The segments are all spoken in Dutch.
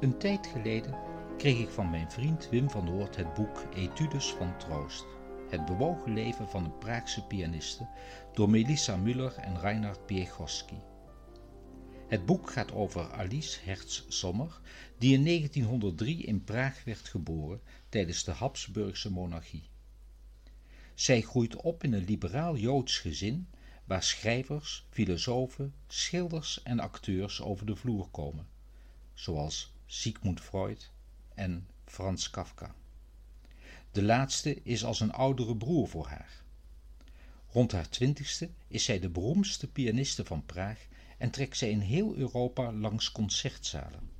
Een tijd geleden kreeg ik van mijn vriend Wim van Noort het boek Etudes van Troost. Het bewogen leven van een Praagse pianiste door Melissa Müller en Reinhard Piechoski. Het boek gaat over Alice Hertz-Sommer, die in 1903 in Praag werd geboren tijdens de Habsburgse monarchie. Zij groeit op in een liberaal Joods gezin waar schrijvers, filosofen, schilders en acteurs over de vloer komen, zoals Sigmund Freud en Frans Kafka. De laatste is als een oudere broer voor haar. Rond haar twintigste is zij de beroemdste pianiste van Praag en trekt zij in heel Europa langs concertzalen.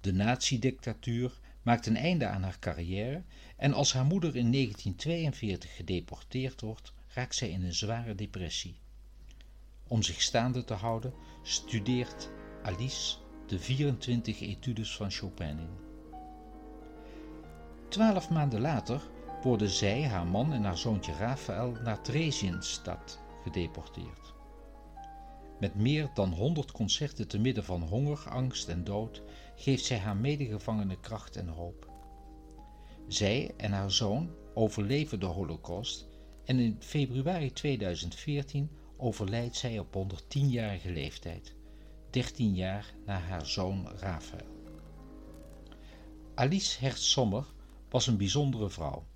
De nazi-dictatuur maakt een einde aan haar carrière en als haar moeder in 1942 gedeporteerd wordt, raakt zij in een zware depressie. Om zich staande te houden, studeert Alice de 24 etudes van Chopin in. Twaalf maanden later worden zij, haar man en haar zoontje Raphaël naar Theresienstadt gedeporteerd. Met meer dan 100 concerten te midden van honger, angst en dood geeft zij haar medegevangenen kracht en hoop. Zij en haar zoon overleven de Holocaust en in februari 2014 overlijdt zij op 110-jarige leeftijd, 13 jaar na haar zoon Raphaël. Alice Hertz-Sommer was een bijzondere vrouw.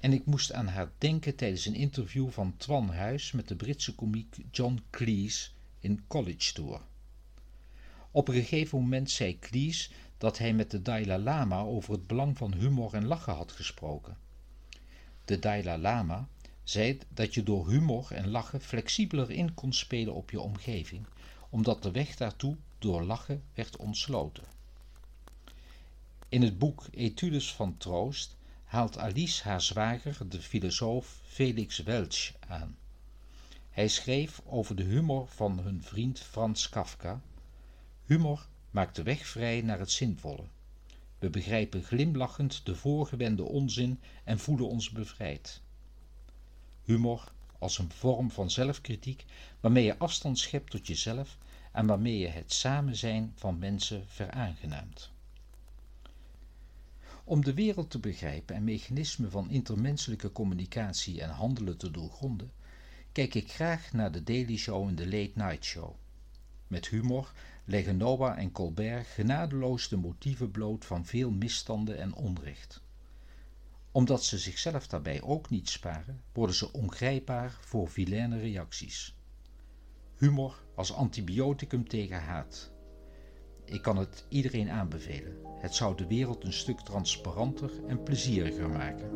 En ik moest aan haar denken tijdens een interview van Twan Huis met de Britse komiek John Cleese in College Tour. Op een gegeven moment zei Cleese dat hij met de Dalai Lama over het belang van humor en lachen had gesproken. De Dalai Lama zei dat je door humor en lachen flexibeler in kon spelen op je omgeving, omdat de weg daartoe door lachen werd ontsloten. In het boek Etudes van Troost haalt Alice haar zwager, de filosoof Felix Welch, aan. Hij schreef over de humor van hun vriend Frans Kafka. Humor maakt de weg vrij naar het zinvolle. We begrijpen glimlachend de voorgewende onzin en voelen ons bevrijd. Humor als een vorm van zelfkritiek waarmee je afstand schept tot jezelf en waarmee je het samen zijn van mensen veraangenaamt. Om de wereld te begrijpen en mechanismen van intermenselijke communicatie en handelen te doorgronden, kijk ik graag naar de Daily Show en de Late Night Show. Met humor leggen Noah en Colbert genadeloos de motieven bloot van veel misstanden en onrecht. Omdat ze zichzelf daarbij ook niet sparen, worden ze ongrijpbaar voor vilaine reacties. Humor als antibioticum tegen haat. Ik kan het iedereen aanbevelen. Het zou de wereld een stuk transparanter en plezieriger maken.